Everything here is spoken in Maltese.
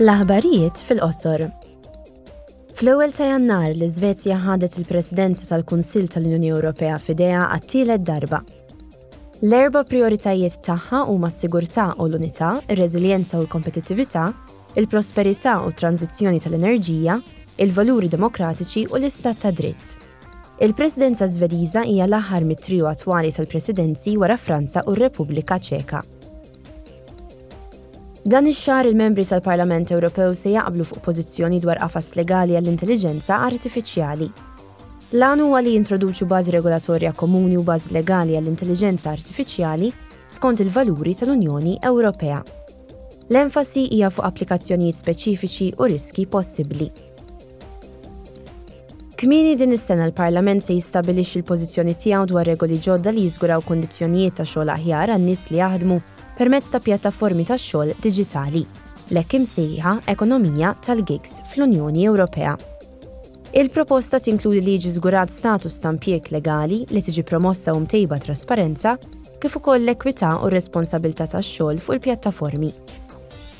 L-aħbarijiet fil-qosor. Fl-ewwel ta' Jannar l iżvezja ħadet il-Presidenza tal-Kunsill tal-Unjoni Ewropea f'idea għat-tielet darba. L-erba' prioritajiet tagħha huma s-sigurtà u l-unità, ir-reżiljenza u l-kompetittività, il-prosperità u t-tranżizzjoni tal-enerġija, il-valuri demokratiċi u l-istat ta' dritt. Il-Presidenza Żvediża hija l-aħħar mit-trio attwali tal-Presidenzi wara Franza u r-Repubblika Ċeka. Dan ix-xahar il-membri tal-Parlament Ewropew se jaqblu fuq pożizzjoni dwar qafas legali għall-intelliġenza artifiċjali. L-għan huwa li jintroduċu bażi regolatorja komuni u bażi legali għall-intelliġenza artifiċjali skont il-valuri tal-Unjoni Ewropea. L-enfasi hija fuq applikazzjonijiet speċifiċi u riski possibbli. Kmieni din is-sena l-Parlament se jistabilixxi l-pożizzjoni tiegħu dwar regoli ġodda li jiżguraw kundizzjonijiet ta' xogħol aħjar għan-nies li jaħdmu permezz ta' pjattaformi tax-xogħol diġitali, l-hekk imsejħa ekonomija tal-gigs fl-Unjoni Ewropea. Il-proposta tinkludi li jiġi żgurat status ta' impjieg legali li tiġi promossa u mtejba trasparenza kif ukoll l-ekwità u r-responsabilità tax-xogħol fuq il-pjattaformi.